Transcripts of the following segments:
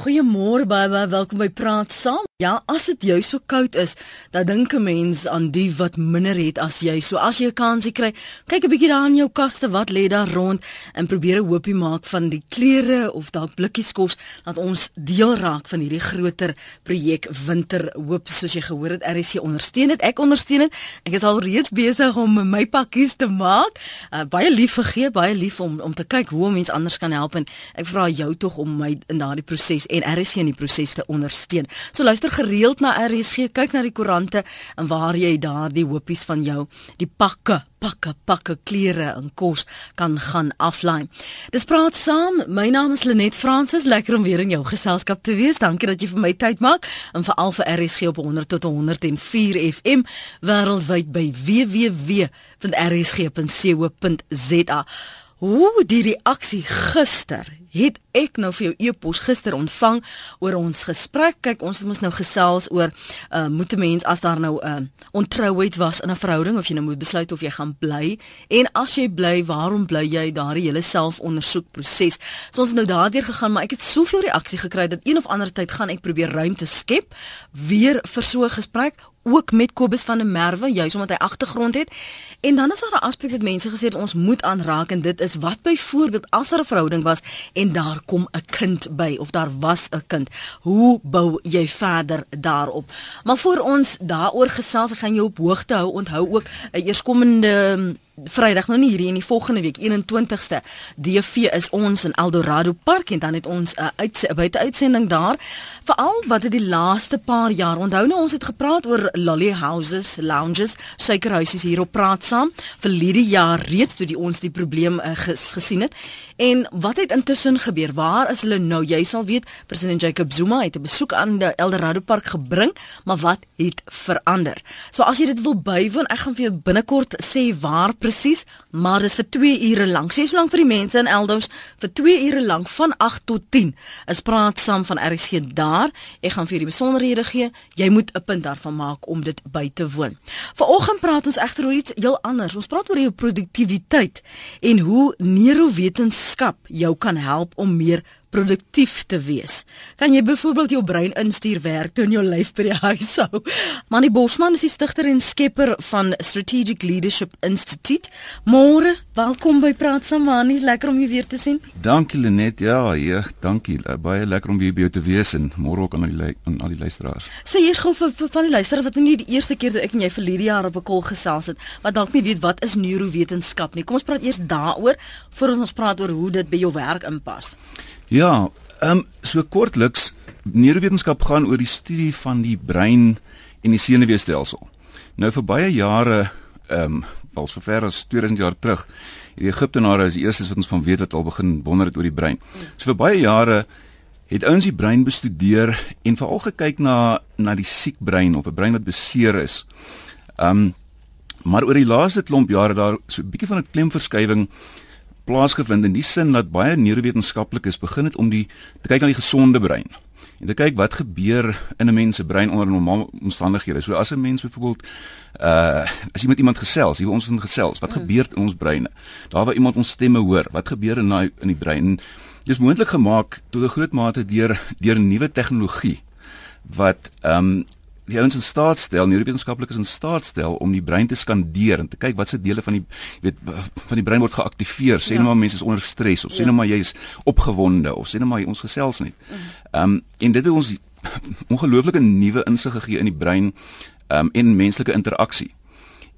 Goeiemôre baie baie welkom by Praat Saam. Ja, as dit jou so koud is, dan dink 'n mens aan die wat minder het as jy. So as jy 'n kansie kry, kyk 'n bietjie daar in jou kaste, wat lê daar rond en probeer 'n hoopie maak van die klere of dalk blikkies kos dat ons deel raak van hierdie groter projek Winterhoop soos jy gehoor het RSC ondersteun dit. Ek ondersteun dit. Ek is al reeds besig om my pakkies te maak. Uh, baie lief vergee, baie lief om om te kyk hoe mense anders kan help en ek vra jou tog om my in daardie proses en RSG in die proses te ondersteun. So luister gereeld na RSG, kyk na die koerante en waar jy daardie hoopies van jou, die pakke pakke pakke klere en kos kan gaan aflaai. Dis praat saam. My naam is Lenet Fransis. Lekker om weer in jou geselskap te wees. Dankie dat jy vir my tyd maak en vir Alfa RSG op 100 tot 104 FM wêreldwyd by www.rsg.co.za. Hoe die reaksie gister het ek nou vir jou e-pos gister ontvang oor ons gesprek. Kyk, ons het mos nou gesels oor uh moet 'n mens as daar nou 'n uh, ontrouheid was in 'n verhouding of jy nou moet besluit of jy gaan bly en as jy bly, waarom bly jy daardie hele selfondersoekproses. So ons het nou daardeur gegaan, maar ek het soveel reaksie gekry dat een of ander tyd gaan ek probeer ruimte skep weer vir so 'n gesprek ook met Kobus van der Merwe juis omdat hy agtergrond het. En dan is daar 'n aspek wat mense gesê het ons moet aanraak en dit is wat byvoorbeeld as daar 'n verhouding was en daar kom 'n kind by of daar was 'n kind. Hoe bou jy verder daarop? Maar voor ons daaroor gesels, ek gaan jou op hoogte hou. Onthou ook 'n eerskomende Vrydag nou nie hierdie in die volgende week 21ste DV is ons in Eldorado Park en dan het ons 'n uh, uit, buite uitsending daar veral wat het die laaste paar jaar onthou nou ons het gepraat oor lolly houses lounges suikerhuisies hier op praat saam vir hierdie jaar reeds toe die ons die probleem uh, ges, gesien het en wat het intussen gebeur waar is hulle nou jy sal weet president Jacob Zuma het 'n besoek aan die Eldorado Park gebring maar wat het verander so as jy dit wil bywoon ek gaan vir jou binnekort sê waar presies, maar dis vir 2 ure lank. Sê so lank vir die mense in Eldos vir 2 ure lank van 8 tot 10. Is praat saam van RC daar. Ek gaan vir die besonderhede gee. Jy moet 'n punt daarvan maak om dit by te woon. Vanoggend praat ons egter oor iets heel anders. Ons praat oor jou produktiwiteit en hoe neurowetenskap jou kan help om meer produktief te wees. Kan jy byvoorbeeld jou brein instuur werk toe in jou lyf by die huis hou? Manny Bosman is die stigter en skepper van Strategic Leadership Institute. Môre, welkom by Praat saam Manny, lekker om jou weer te sien. Dankie Lenet. Ja, ja, dankie. Baie lekker om weer by jou te wees en môre ook aan al die aan al die luisteraars. Sê eers gou vir, vir van die luisteraars wat nie die eerste keer toe ek en jy vir hierdie jaar op 'n kol gesels het, wat dalk nie weet wat is neurowetenskap nie. Kom ons praat eers daaroor voordat ons praat oor hoe dit by jou werk inpas. Ja, ehm um, so kortliks neurowetenskap gaan oor die studie van die brein en die senuweestelsel. Nou vir baie jare ehm um, al sover as 2000 jaar terug, die Egiptenare is die eerstes wat ons van weet wat al begin wonder het oor die brein. So vir baie jare het ouens die brein bestudeer en veral gekyk na na die siek brein of 'n brein wat beseer is. Ehm um, maar oor die laaste klomp jare daar so 'n bietjie van 'n klemverskywing plaasgevind in die sin dat baie neurowetenskaplikes begin het om die te kyk na die gesonde brein en te kyk wat gebeur in 'n mens se brein onder normale omstandighede. So as 'n mens byvoorbeeld uh as jy met iemand gesels, jy ons in gesels, wat mm. gebeur in ons breine? Daar waar iemand ons stemme hoor, wat gebeur in daai in die brein? Dis moontlik gemaak tot 'n groot mate deur deur nuwe tegnologie wat ehm um, die ouens in staat stel, neurowetenskaplikes in staat stel om die brein te skandeer en te kyk watse dele van die weet van die brein word geaktiveer. Sê ja. nou maar mense is onder stres of sê ja. nou maar jy is opgewonde of sê nou maar ons gesels net. Mhm. Ehm um, en dit het ons ongelooflike nuwe insig gegee in die brein ehm um, en menslike interaksie.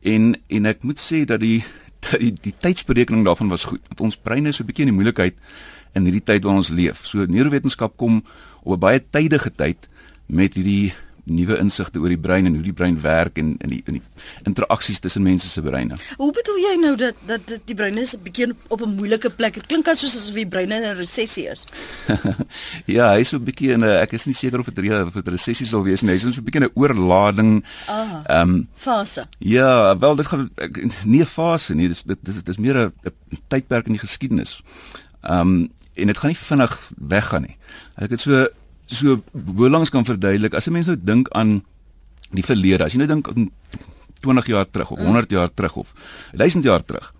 En en ek moet sê dat die dat die, die tydsberekening daarvan was goed. Want ons brein is so 'n bietjie in die moeilikheid in hierdie tyd waarin ons leef. So neurowetenskap kom op 'n baie tydige tyd met hierdie nuwe insigte oor die brein en hoe die brein werk en in die in die interaksies tussen mense se breine. Hoe bedoel jy nou dat dat, dat die brein is 'n bietjie op 'n moeilike plek? Dit klink asof asof die brein in 'n resessie is. ja, hy is so 'n bietjie in 'n ek is nie seker of dit 'n resessie sal wees nie. Hy is so 'n bietjie 'n oorlading ehm um, fase. Ja, wel dit gaan nie 'n fase nie. Dis dit dis dis meer 'n tydperk in die geskiedenis. Ehm um, en dit gaan nie vinnig weggaan nie. Ek het so so hoe lank kan verduidelik as 'n mens nou dink aan die verlede as jy nou dink aan 20 jaar terug of 100 jaar terug of 1000 jaar terug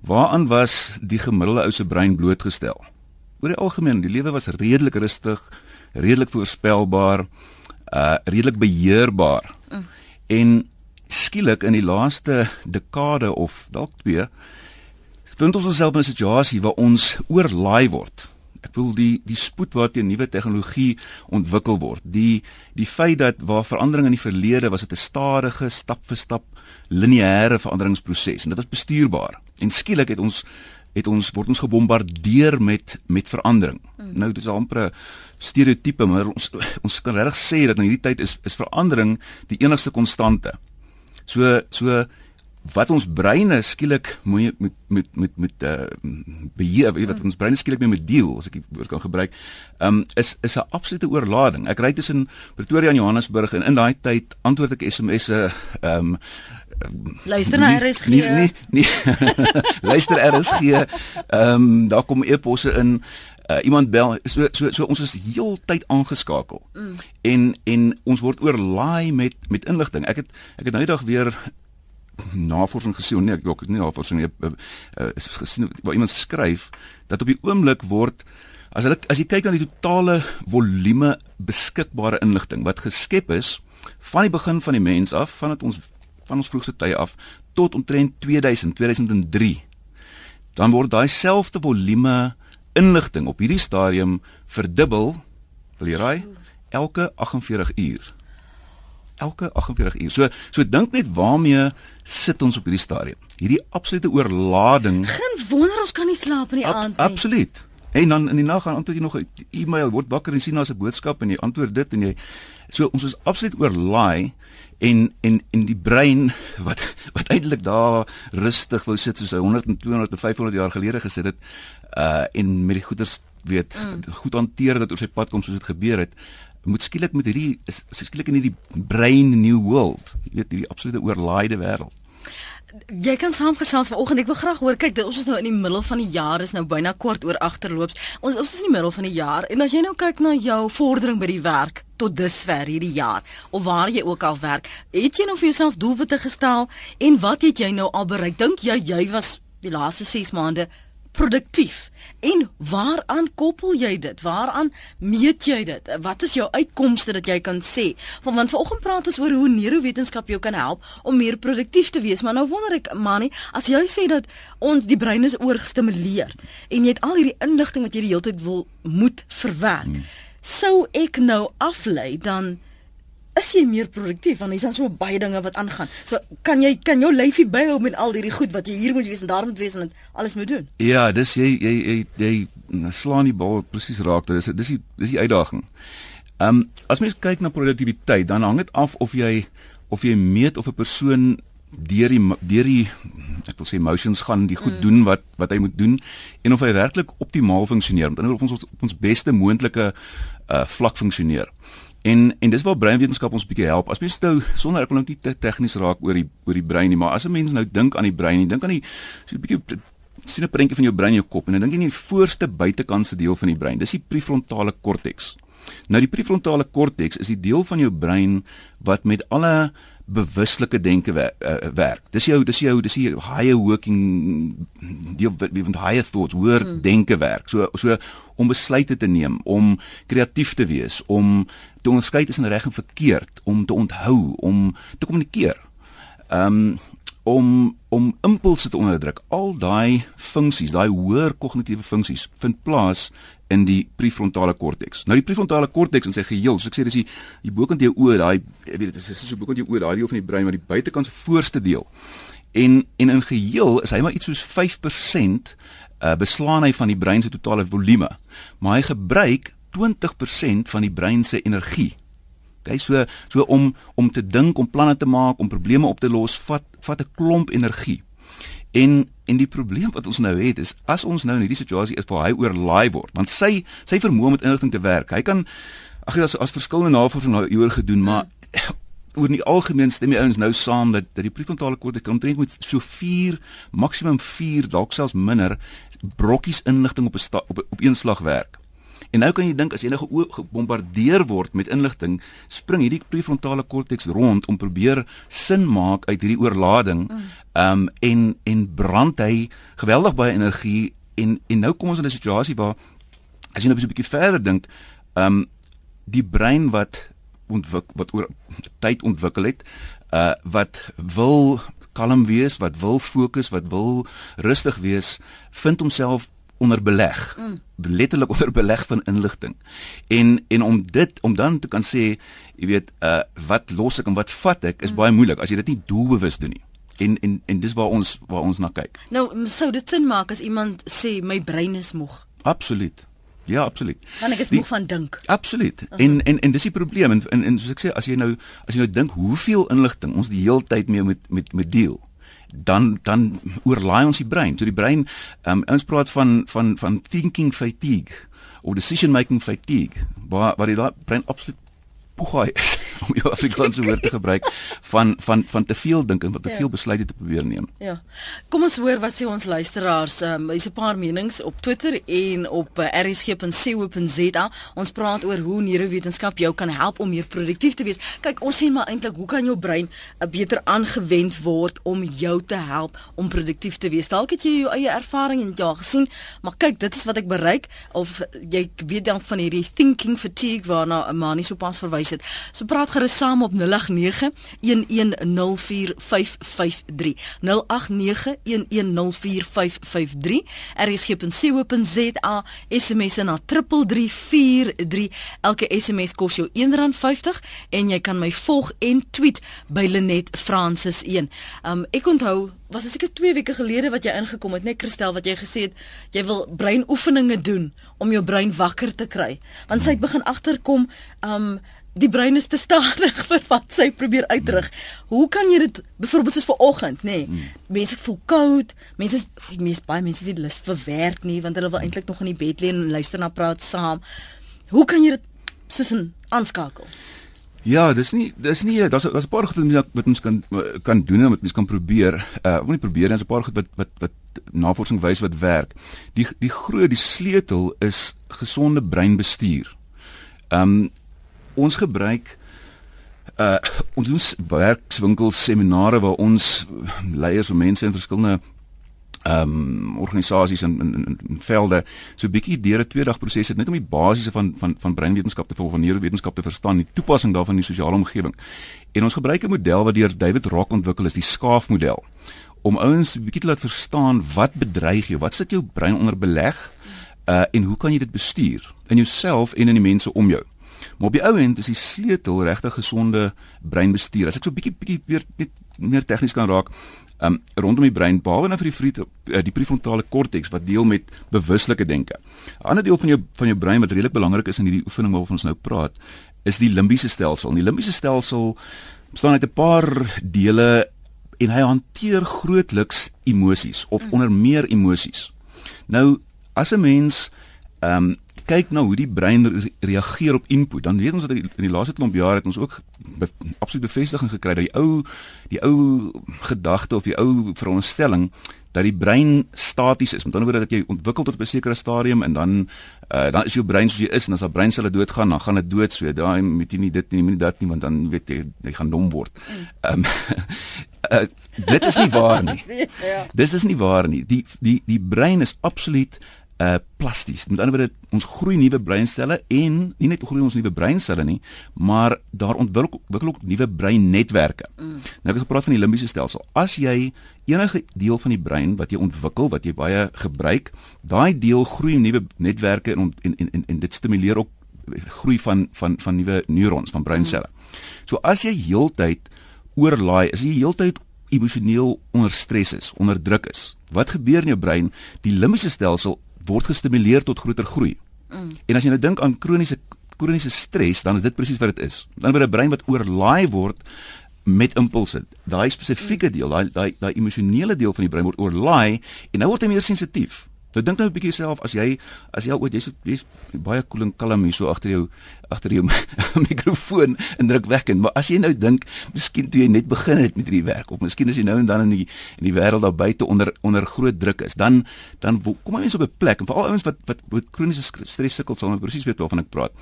waaraan was die gemiddelde ou se brein blootgestel oor die algemeen die lewe was redelik rustig redelik voorspelbaar, uh redelik beheerbaar. En skielik in die laaste dekade of dalk twee vind ons onsself in 'n situasie waar ons oorlaai word. Ek bedoel die die spoed waarteen nuwe tegnologie ontwikkel word. Die die feit dat waar verandering in die verlede was dit 'n stadige stap vir stap lineêre veranderingsproses en dit was bestuurbaar. En skielik het ons het ons word ons gebombardeer met met verandering. Mm. Nou dis amper 'n stereotipe, maar ons ons kan regtig sê dat in hierdie tyd is is verandering die enigste konstante. So so wat ons breine skielik moet met met met met uh beheer, weet wat mm. ons breine skielik mee moet deel as ek die woord kan gebruik, um is is 'n absolute oorlading. Ek ry tussen Pretoria en Johannesburg en in daai tyd antwoord ek SMS'e um Luister na RSG. Nee, nee, nee. Luister RSG. Ehm um, daar kom e-posse in. Uh, iemand bel so so so ons is heeltyd aangeskakel. Mm. En en ons word oorlaai met met inligting. Ek het ek het nou eendag weer navorsing gesien, nee, ek het nie navorsing nie, uh, uh, gesien waar iemand skryf dat op die oomblik word as hulle as jy kyk na die totale volume beskikbare inligting wat geskep is van die begin van die mens af, vandat ons van ons vroegste tye af tot omtrent 2000 2003 dan word daai selfde volume inligting op hierdie stadium verdubbel wil jy raai elke 48 uur elke 48 uur. So so dink net waarmee sit ons op hierdie stadium? Hierdie absolute oorlading. Geen wonder ons kan nie slaap in die Ab, aand nie. absoluut. En dan in die nag gaan antwoord jy nog 'n e-mail word wakker en sien daar's 'n boodskap en jy antwoord dit en jy so ons is absoluut oorlaai en en en die brein wat wat eintlik daar rustig wou sit soos hy 100 en 200 en 500 jaar gelede gesit het uh en met die goeders weet mm. goed hanteer dat oor sy pad kom soos dit gebeur het moet skielik met hierdie skielik in hierdie brain new world jy weet hierdie absolute oorlaaide wêreld Jy kan saamgesels vanoggend. Ek wil graag hoor. Kyk, ons is nou in die middel van die jaar. Is nou byna kwart oor agterloops. Ons ons is in die middel van die jaar. En as jy nou kyk na jou vordering by die werk, tot dusver hierdie jaar of waar jy ook al werk, het jy nou vir jouself doelwitte gestel en wat het jy nou al bereik? Dink jy jy was die laaste 6 maande produktief? En waaraan koppel jy dit? Waaraan meet jy dit? Wat is jou uitkomste dat jy kan sê? Want, want vanoggend praat ons oor hoe neurowetenskap jou kan help om meer produktief te wees, maar nou wonder ek, Mani, as jy sê dat ons die brein is oorgestimuleer en jy het al hierdie inligting wat jy die hele tyd wil moet verwerk. Hmm sou ek nou aflei dan is jy meer produktief want dis dan so baie dinge wat aangaan. So kan jy kan jou lyfie byhou met al hierdie goed wat jy hier moet wees en daar moet wees en alles moet doen. Ja, dis jy jy jy, jy slaan die bal presies raak. Dis dis die dis die uitdaging. Ehm um, as mens kyk na produktiwiteit, dan hang dit af of jy of jy meet of 'n persoon deur die deur die ek wil sê emotions gaan die goed mm. doen wat wat hy moet doen en of hy werklik optimaal funksioneer. Met ander woorde of ons op ons beste moontlike uh vlak funksioneer. En en dis waar breinwetenskap ons bietjie help. As mens nou sonder ek wil nou nie te tegnies raak oor die oor die brein nie, maar as 'n mens nou dink aan die brein, dink aan die so 'n bietjie sien 'n prentjie van jou brein in jou kop en dan dink jy in die voorste buitekantse deel van die brein. Dis die prefrontale korteks. Nou die prefrontale korteks is die deel van jou brein wat met alle bewuslike denke werk, uh, werk. Dis jou dis jou dis jou higher working deel met higher thoughts, hoër hmm. denke werk. So so om besluite te neem, om kreatief te wees, om te onderskei tussen reg en verkeerd, om te onthou, om te kommunikeer. Ehm um, om om impulse te onderdruk. Al daai funksies, daai hoër kognitiewe funksies vind plaas in die prefrontale korteks. Nou die prefrontale korteks in sy geheel, so ek sê dis die die bokant jou oë, daai weet dit is so bokant jou oë, daai deel van die brein wat die buitekant se voorste deel. En en in geheel is hy maar iets soos 5% uh, beslaan hy van die brein se totale volume. Maar hy gebruik 20% van die brein se energie. Okay, so so om om te dink, om planne te maak, om probleme op te los, vat vat 'n klomp energie. En en die probleem wat ons nou het is as ons nou in hierdie situasie is waar hy oorlaai word, want sy sy vermoë om met inligting te werk. Hy kan ag as as verskillende navorsing nou hieroor gedoen, maar oor die algemeen stem die ouens nou saam dat dat die prefrontale korteks omtrent moet so 4 maksimum 4 dalk selfs minder brokkies inligting op 'n op, op een slag werk. En nou kan jy dink as jy nou gebombardeer word met inligting, spring hierdie prefrontale korteks rond om probeer sin maak uit hierdie oorlading. Ehm um, en en brand hy geweldig baie energie en en nou kom ons in 'n situasie waar as jy nou 'n bietjie verder dink, ehm um, die brein wat ontwik wat oor tyd ontwikkel het uh wat wil kalm wees, wat wil fokus, wat wil rustig wees, vind homself onder beleg. Mm. Letterlik onder beleg van inligting. En en om dit om dan te kan sê, jy weet, uh wat los ek en wat vat ek is mm. baie moeilik as jy dit nie doelbewus doen nie. En en en dis waar ons waar ons na kyk. Nou, sou dit sin maak as iemand sê my brein is moeg? Absoluut. Ja, absoluut. Want ek is moeg van dink. Absoluut. Uh -huh. En en en dis die probleem en, en en soos ek sê, as jy nou as jy nou dink hoeveel inligting ons die hele tyd mee met met met deel dan dan oorlaai ons die brein. So die brein, um, ons praat van van van thinking fatigue of decision making fatigue waar waar die brein absoluut poegaai is om die Afrikaanse woord te gebruik van van van te veel dink en wat te ja. veel besluite te probeer neem. Ja. Kom ons hoor wat sê ons luisteraars. Ehm um, is 'n paar menings op Twitter en op uh, eh, rsg.co.za. Ons praat oor hoe neurowetenskap jou kan help om meer produktief te wees. Kyk, ons sien maar eintlik hoe kan jou brein uh, eh, beter aangewend word om jou te help om produktief te wees. Dalk het jy jou eie ervaring en jy al gesien, maar kyk, dit is wat ek bereik of jy weet dan van hierdie thinking fatigue waarna 'n manie sopas verwys het. So praat gerus saam op 0891104553. 0891104553. RSG.co.za SMS na 3343. Elke SMS kos jou R1.50 en jy kan my volg en tweet by Lenet Francis 1. Um ek onthou was dit seker 2 weke gelede wat jy ingekom het, net Christel wat jy gesê het jy wil breinoefeninge doen om jou brein wakker te kry. Want sy het begin agterkom um die brein is te stadig vir wat sy probeer uitrig. Hoe kan jy dit byvoorbeeld soos vanoggend, nê? Nee, hmm. Mense voel koud, mense mense baie mense het lus vir werk nie want hulle wil eintlik nog in die bed lê en luister na praat saam. Hoe kan jy dit soos 'n aanskakel? Ja, dis nie dis nie daar's daar's 'n paar goed wat ons kan kan doen en wat ons kan probeer. Uh moenie probeer en 'n paar goed wat wat wat navorsing wys wat werk. Die die groot die sleutel is gesonde breinbestuur. Ehm um, ons gebruik uh ons doen werkswinkels seminare waar ons leiers en mense in verskillende ehm um, organisasies in, in in in velde so 'n bietjie deur 'n twee dag proses het net om die basiese van van van breinwetenskap te volg van neurowetenskap te verstaan die toepassing daarvan in die sosiale omgewing. En ons gebruik 'n model wat deur David Rock ontwikkel is die skaafmodel om ouens 'n bietjie te laat verstaan wat bedreig jou wat sit jou brein onder beleg uh en hoe kan jy dit bestuur in jouself en in die mense om jou Maar op die ou end is die sleutel regtig gesonde breinbestuur. As ek so bietjie bietjie weer net meer tegnies kan raak, um rondom die brein, behalwe nou vir die vriend, eh, die prefrontale korteks wat deel met bewuslike denke. 'n Ander deel van jou van jou brein wat redelik belangrik is in hierdie oefening waarvan ons nou praat, is die limbiese stelsel. En die limbiese stelsel bestaan uit 'n paar dele en hy hanteer grootliks emosies of mm. onder meer emosies. Nou as 'n mens ehm um, kyk na hoe die brein re reageer op input, dan weet ons dat in die laaste klomp jare het ons ook be absoluut bevestiging gekry dat die ou die ou gedagte of die ou veronderstelling dat die brein staties is. Met ander woorde dat jy ontwikkel tot 'n sekere stadium en dan uh, dan is jou brein soos jy is en as daai breinselle doodgaan, dan gaan dit dood so. Daai met jy nie dit nie, nie dat nie want dan weet jy jy gaan dom word. Mm. Ehm um, uh, dit is nie waar nie. ja. Dis is nie waar nie. Die die die brein is absoluut uh plasties. Met ander woorde, ons groei nuwe breinselle en nie net groei ons nuwe breinselle nie, maar daar ontwikkel ontwikkel ook nuwe breinnetwerke. Mm. Nou ek het gepraat van die limbiese stelsel. As jy enige deel van die brein wat jy ontwikkel, wat jy baie gebruik, daai deel groei nuwe netwerke en en en, en dit stimuleer ook groei van van van nuwe neurons, van breinselle. Mm. So as jy heeltyd oorlaai, as jy heeltyd emosioneel onder stres is, onder druk is. Wat gebeur in jou brein? Die limbiese stelsel word gestimuleer tot groter groei. Mm. En as jy nou dink aan kroniese kroniese stres, dan is dit presies wat dit is. Dan word 'n brein wat oorlaai word met impulse. Daai spesifieke deel, daai daai daai emosionele deel van die brein word oorlaai en nou word hy meer sensitief. Nou dink nou 'n bietjie self as jy as jy ooit jy's jy's baie koel en kalm hier so agter jou agter jou mikrofoon indrukwekkend, maar as jy nou dink, miskien toe jy net begin het met hierdie werk of miskien as jy nou en dan in die in die wêreld daar buite onder onder groot druk is, dan dan kom mense op 'n plek en veral ouens wat wat met kroniese stres sukkel, sal nou presies weet waarvan ek praat.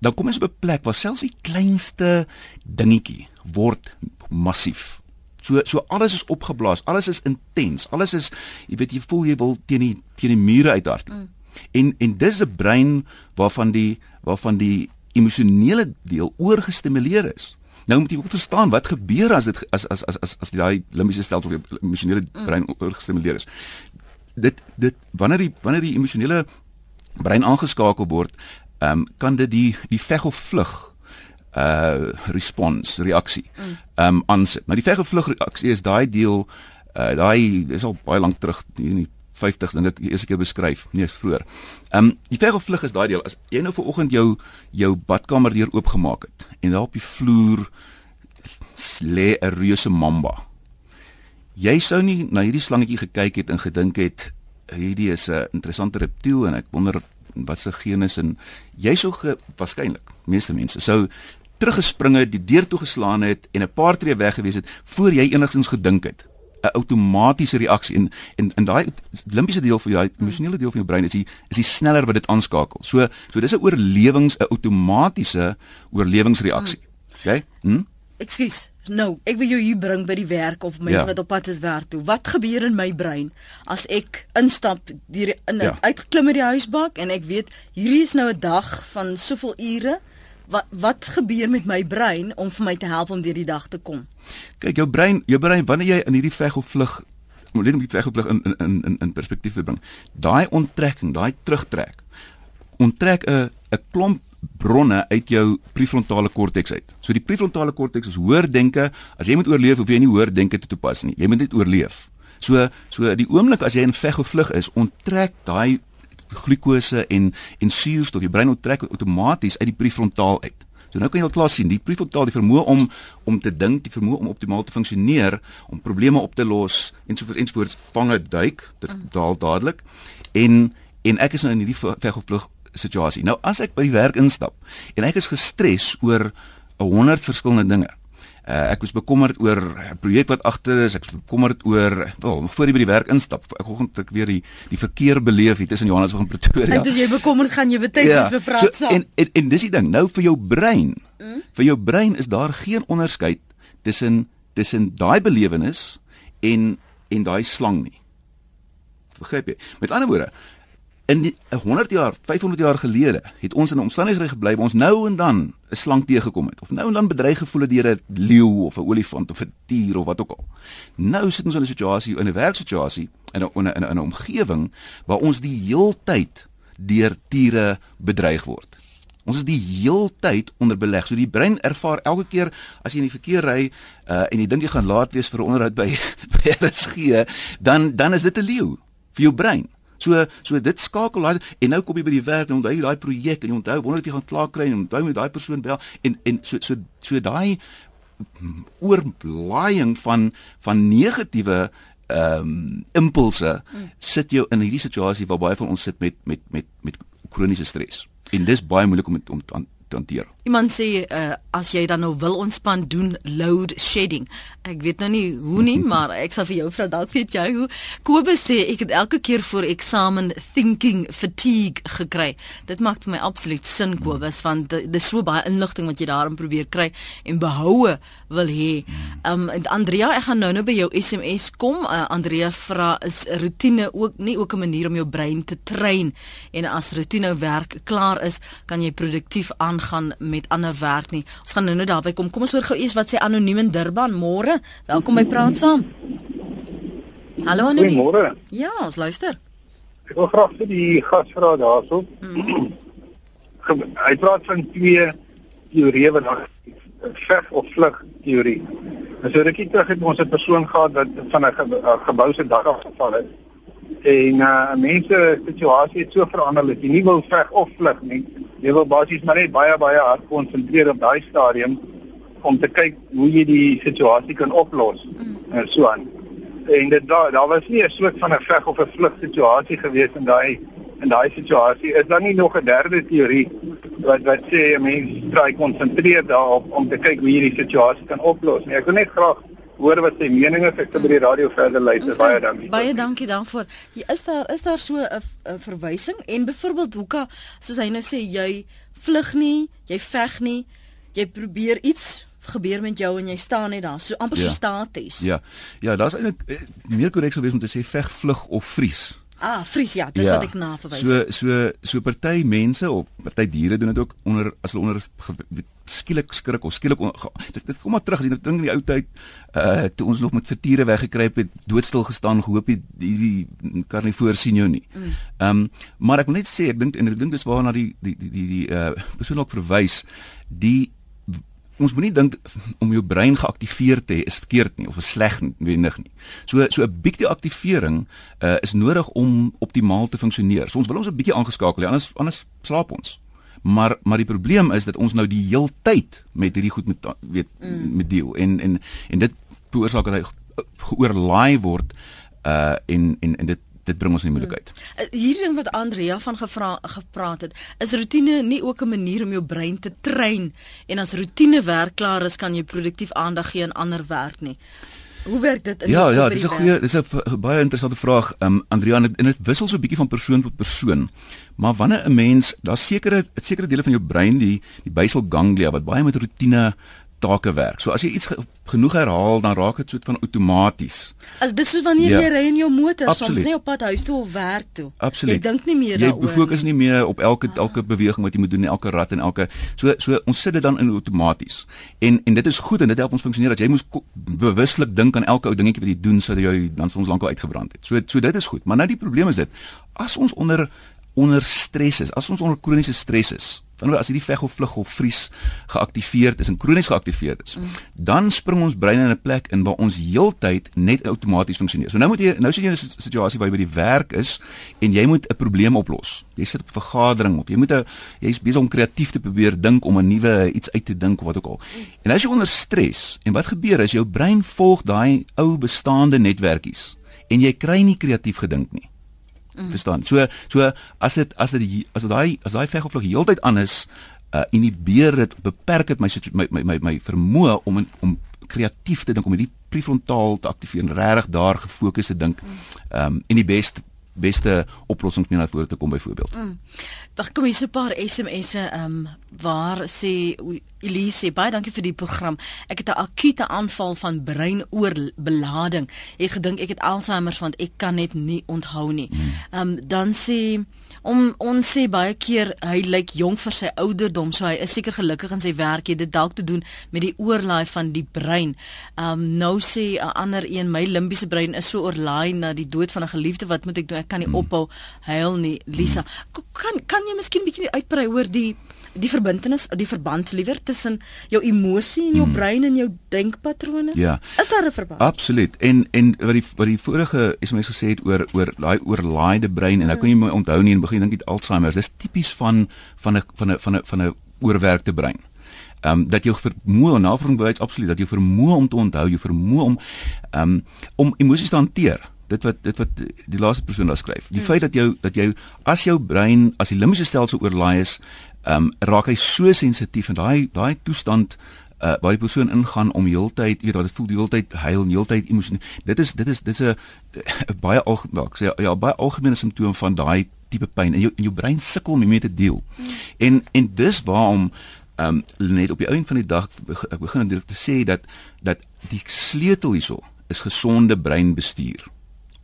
Dan kom mense op 'n plek waar selfs die kleinste dingetjie word massief. So so alles is opgeblaas, alles is intens, alles is jy weet jy voel jy wil teen die teen die mure uithardloop. Mm. En en dis 'n brein waarvan die waarvan die emosionele deel oorgestimuleer is. Nou moet jy ook verstaan wat gebeur as dit as as as as as daai limbiese stelsel of die emosionele brein oorgestimuleer is. Dit dit wanneer die wanneer die emosionele brein aangeskakel word, ehm um, kan dit die die veg of vlug uh respons reaksie ehm um, aansit. Maar die veg of vlug reaksie is daai deel uh daai is al baie lank terug in die 50s dink ek eers ek jou beskryf, nee, vroeër. Ehm um, die veg of vlug is daai deel as jy nou vanoggend jou jou badkamer deur oopgemaak het en daar op die vloer lê 'n reuse mamba. Jy sou nie na hierdie slangetjie gekyk het en gedink het hierdie is 'n interessante reptiel en ek wonder wat se genus en jy sou waarskynlik meeste mense sou teruggespringe, die deur toe geslaan het en 'n paar tree weg gewees het voor jy enigstens gedink het 'n outomatiese reaksie en en in daai limbiese deel van jou emosionele deel van jou brein is die is die sneller wat dit aanskakel. So so dis 'n oorlewings 'n outomatiese oorlewingsreaksie. OK? Hm? Ekskuus. Nou, ek wil jou hier bring by die werk of mense ja. wat op pad is werk toe. Wat gebeur in my brein as ek instap deur in ja. uitgeklim uit die huisbak en ek weet hierdie is nou 'n dag van soveel ure wat wat gebeur met my brein om vir my te help om deur die dag te kom? Kyk, jou brein, jou brein wanneer jy in hierdie veg of vlug moet net die veg of vlug in in in in perspektief bring. Daai onttrekking, daai terugtrek onttrek 'n 'n klomp bronne uit jou prefrontale korteks uit. So die prefrontale korteks is hoër denke. As jy moet oorleef, hoef jy nie hoër denke te toepas nie. Jy moet net oorleef. So so die oomblik as jy in veg of vlug is, onttrek daai glikose en en suurstof die brein onttrek outomaties uit die prefrontaal uit. So nou kan jy al klaar sien, die prefrontaal die vermoë om om te dink, die vermoë om optimaal te funksioneer, om probleme op te los ensovoorts ensovoorts vange duik, dit mm. daal dadelik. En en ek is nou in hierdie veg of vlug situasie. Nou as ek by die werk instap en ek is gestres oor 'n 100 verskillende dinge. Uh, ek was bekommerd oor 'n projek wat agter is. Ek was bekommerd oor wel voor jy by die werk instap. Ek vanoggend ek weer die die verkeer beleef hier tussen Johannesburg en Pretoria. En as jy bekommerd gaan jy betyds ja, vir praat so, en, en en dis die ding. Nou vir jou brein. Mm? Vir jou brein is daar geen onderskeid tussen tussen daai belewenis en en daai slang nie. Begryp jy? Met ander woorde, in 100 jaar, 500 jaar gelede het ons in 'n omstandighede gebly waar ons nou en dan 'n slang teëgekom het of nou en dan bedreig gevoel het deur 'n leeu of 'n olifant of 'n dier of wat ook al. Nou sit ons in 'n situasie in 'n werksituasie in 'n in 'n in 'n omgewing waar ons die heeltyd deur diere bedreig word. Ons is die heeltyd onder beleg. So die brein ervaar elke keer as jy in die verkeer ry uh, en jy dink jy gaan laat wees vir 'n onderhoud by by RSG, dan dan is dit 'n leeu vir jou brein. So so dit skakel daai en nou kom jy by die werk en onthou jy daai projek en jy onthou wonder of jy gaan klaar kry en onthou met daai persoon bel en en so so so daai oorblaaiing van van negatiewe ehm um, impulse sit jou in hierdie situasie waar baie van ons sit met met met met kroniese stres. En dis baie moeilik om om te hanteer. Iemand sê uh, as jy dan nou wil ontspan doen load shedding. Ek weet nou nie hoe nie, maar ek sal vir jou vra dalk weet jy hoe. Kobus sê ek het elke keer voor eksamen thinking fatigue gekry. Dit maak vir my absoluut sin Kobus want dis so baie inligting wat jy daarin probeer kry en behoue wil hê. Um Andrea, ek gaan nou-nou by jou SMS kom. Uh, Andrea vra is rotine ook nie ook 'n manier om jou brein te train en as rotine werk klaar is, kan jy produktief aangaan met ander werk nie. Ons gaan nou-nou daarby kom. Kom ons hoor gou eers wat sê anoniem in Durban. Môre. Welkom by Praat Saam. Hallo anoniem. Môre. Ja, ons luister. Ek wil graag vir die gasvra daarso. Mm. Hy praat van twee teorieë wat daar veg of vlug teorie. En so rukkie terug het ons 'n persoon gehad wat van 'n gebou se dak afgeval het. En uh mense situasie het so verander dat jy nie wil veg of vlug nie jy wil basies maar net baie baie hard konsentreer op daai stadium om te kyk hoe jy die situasie kan oplos mm. en so aan. En dit daar daar was nie 'n soort van 'n veg of 'n vlug situasie gewees in daai in daai situasie. Is daar nie nog 'n derde teorie wat wat sê 'n mens try konsentreer daarop om te kyk hoe jy die situasie kan oplos? Nee, ek wil net graag hoor wat sy mening is. Ek sal by die radio verder luister. Okay. baie dankie. baie dankie daarvoor. Is daar is daar so 'n verwysing? En byvoorbeeld hoeka soos hy nou sê jy vlug nie jy veg nie. Jy probeer iets gebeur met jou en jy staan net daar. So amper ja. so staties ja. Ja daar's eintlik eh, meer korrek sou wees om te sê veg vlug of vries Ah, vries ja, dis ja. wat ek na verwys. So so so party mense of party diere doen dit ook onder as hulle onder skielik skrik of skielik dit dit kom maar terug as jy nou dink in die ou tyd uh toe ons nog met vertiere weggekruip het, doodstil gestaan, gehoop het hierdie karnivoor sien jou nie. Mm. Ehm mm. um, maar ek wil net sê ek dink en ek dink dis waarna die die die die, die uh persoon ook verwys, die ons moenie dink om jou brein geaktiveer te hê is verkeerd nie of is sleg wendig nie. So so 'n bietjie aktivering uh, is nodig om optimaal te funksioneer. So ons wil ons 'n bietjie aangeskakel hê anders anders slaap ons. Maar maar die probleem is dat ons nou die heeltyd met hierdie goed met weet mm. met deel en en en dit veroorsaak dat hy geoorlaai word uh en en en dit dit bring ons in moeilikheid. Hmm. Hierdie ding wat Andrea van gevra gepraat het, is rotine nie ook 'n manier om jou brein te trein en as rotine werk klaar is kan jy produktief aandag gee aan ander werk nie. Hoe werk dit in Ja, ja, dis 'n goeie dis 'n baie interessante vraag. Ehm um, Andrea en dit wissel so 'n bietjie van persoon tot persoon. Maar wanneer 'n mens, daar's sekere sekere dele van jou brein, die die basal ganglia wat baie met rotine take werk. So as jy iets ge genoeg herhaal, dan raak dit soet van outomaties. As dis soos wanneer ja. jy ry in jou motor Absoluut. soms nie op pad huis toe of werk toe. Absoluut. Jy dink nie meer daaroor. Jy fokus nie meer op elke ah. elke beweging wat jy moet doen, elke rat en elke so so ons sit dit dan in outomaties. En en dit is goed en dit help ons funksioneer dat jy moes bewuslik dink aan elke ou dingetjie wat jy doen sodat jy dan vir ons lankal uitgebrand het. So so dit is goed. Maar nou die probleem is dit. As ons onder onder stres is, as ons onder kroniese stres is, wanneer as hierdie veg of vlug of vries geaktiveer is en kronies geaktiveer is, mm. dan spring ons brein in 'n plek in waar ons heeltyd net outomaties funksioneer. So nou moet jy nou sit jy in 'n situasie waar jy by die werk is en jy moet 'n probleem oplos. Jy sit op 'n vergadering of jy moet 'n jy's besig om kreatief te probeer dink om 'n nuwe iets uit te dink of wat ook al. En as jy onder stres en wat gebeur is jou brein volg daai ou bestaande netwerkies en jy kry nie kreatief gedink nie. Mm. Verstaan? So so as dit as dit as daai as daai veg of vlug heeltyd aan is, uh inhibeer dit beperk dit my my my my, my vermoë om in, om kreatief te dink om hierdie prefrontaal te aktiveer en regtig daar gefokus te dink. Ehm um, en die beste beste oplossings mee na vore te kom byvoorbeeld. Mm. Wag, kom hier so 'n paar SMS'e ehm um, waar sê Elise, baie dankie vir die program. Ek het 'n akute aanval van breinoorbelading. Ek het gedink ek het Alzheimer want ek kan net nie onthou nie. Mm. Ehm mm. um, dan sê om ons sê baie keer hy lyk jonk vir sy ouderdom, so hy is seker gelukkig in sy werk. Dit dalk te doen met die oorlaai van die brein. Um nou sê 'n ander een, my limbiese brein is so oorlaai na die dood van 'n geliefde. Wat moet ek doen? Ek kan nie hmm. ophou huil nie, Lisa. Hmm. Kan kan jy miskien bietjie uitbrei oor die die verbintenis, die verband liewer tussen jou emosie en jou hmm. brein en jou denkpatrone? Ja. Is daar 'n verband? Absoluut. En en wat die wat die vorige SMS gesê het oor oor daai oorlaaide brein en nou kan jy my onthou nie en begin dink dit Alzheimer. Dis tipies van van 'n van 'n van 'n van 'n oorwerkte brein. Ehm um, dat jy vermoë navorsing wys absoluut dat jy vermoë om te onthou, jy vermoë om ehm um, om emosies te hanteer dit wat dit wat die laaste persoon daar skryf. Die hmm. feit dat jou dat jou as jou brein as die limbiese stelsel oorlaai is, ehm um, raak hy so sensitief en daai daai toestand uh, waar die persoon ingaan om heeltyd weet wat dit voel die heeltyd huil heeltyd emosie dit is dit is dit is 'n baie algemeen sê ja baie algemene simptoom van daai tipe pyn en jou en jou brein sukkel om mee te deel. Mm. en en dis waarom ehm um, net op die einde van die dag ek begin dit te sê dat dat die sleutel hierso is gesonde breinbestuur.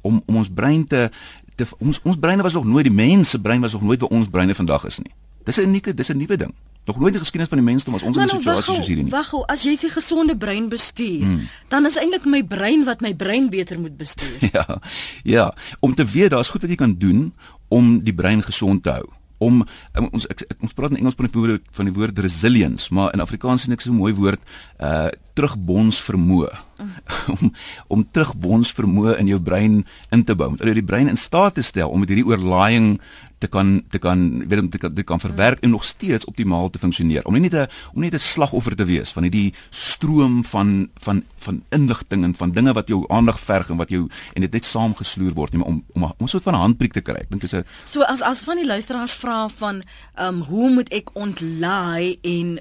Om om ons brein te, te ons ons breine was nog nooit die mens se brein was nog nooit waar ons breine vandag is nie Dis 'n unieke, dis 'n nuwe ding. Nog nooit in die geskiedenis van die mensdom was ons in 'n situasie soos hierdie nie. Wag, as jy 'n gesonde brein bestuur, hmm. dan is eintlik my brein wat my brein beter moet bestuur. ja. Ja, om te weet daar's goed wat jy kan doen om die brein gesond te hou om um, ons ek, ek, ons praat in Engels van die woord van die woord resilience, maar in Afrikaans sien ek so 'n mooi woord uh terugbons vermoë. Mm. om om terugbons vermoë in jou brein in te bou. Om die brein in staat te stel om met hierdie oorlaaiing te kan te kan weet om te kan, te kan verwerk en nog steeds optimaal te funksioneer. Om nie net 'n om net 'n slagoffer te wees van hierdie stroom van van van inligting en van dinge wat jou aandag verg en wat jou en dit net saamgesloer word nie om om om 'n soort van 'n handbriek te kry. Ek dink dis 'n So as as van die luisteraars vra van ehm um, hoe moet ek ontlaai en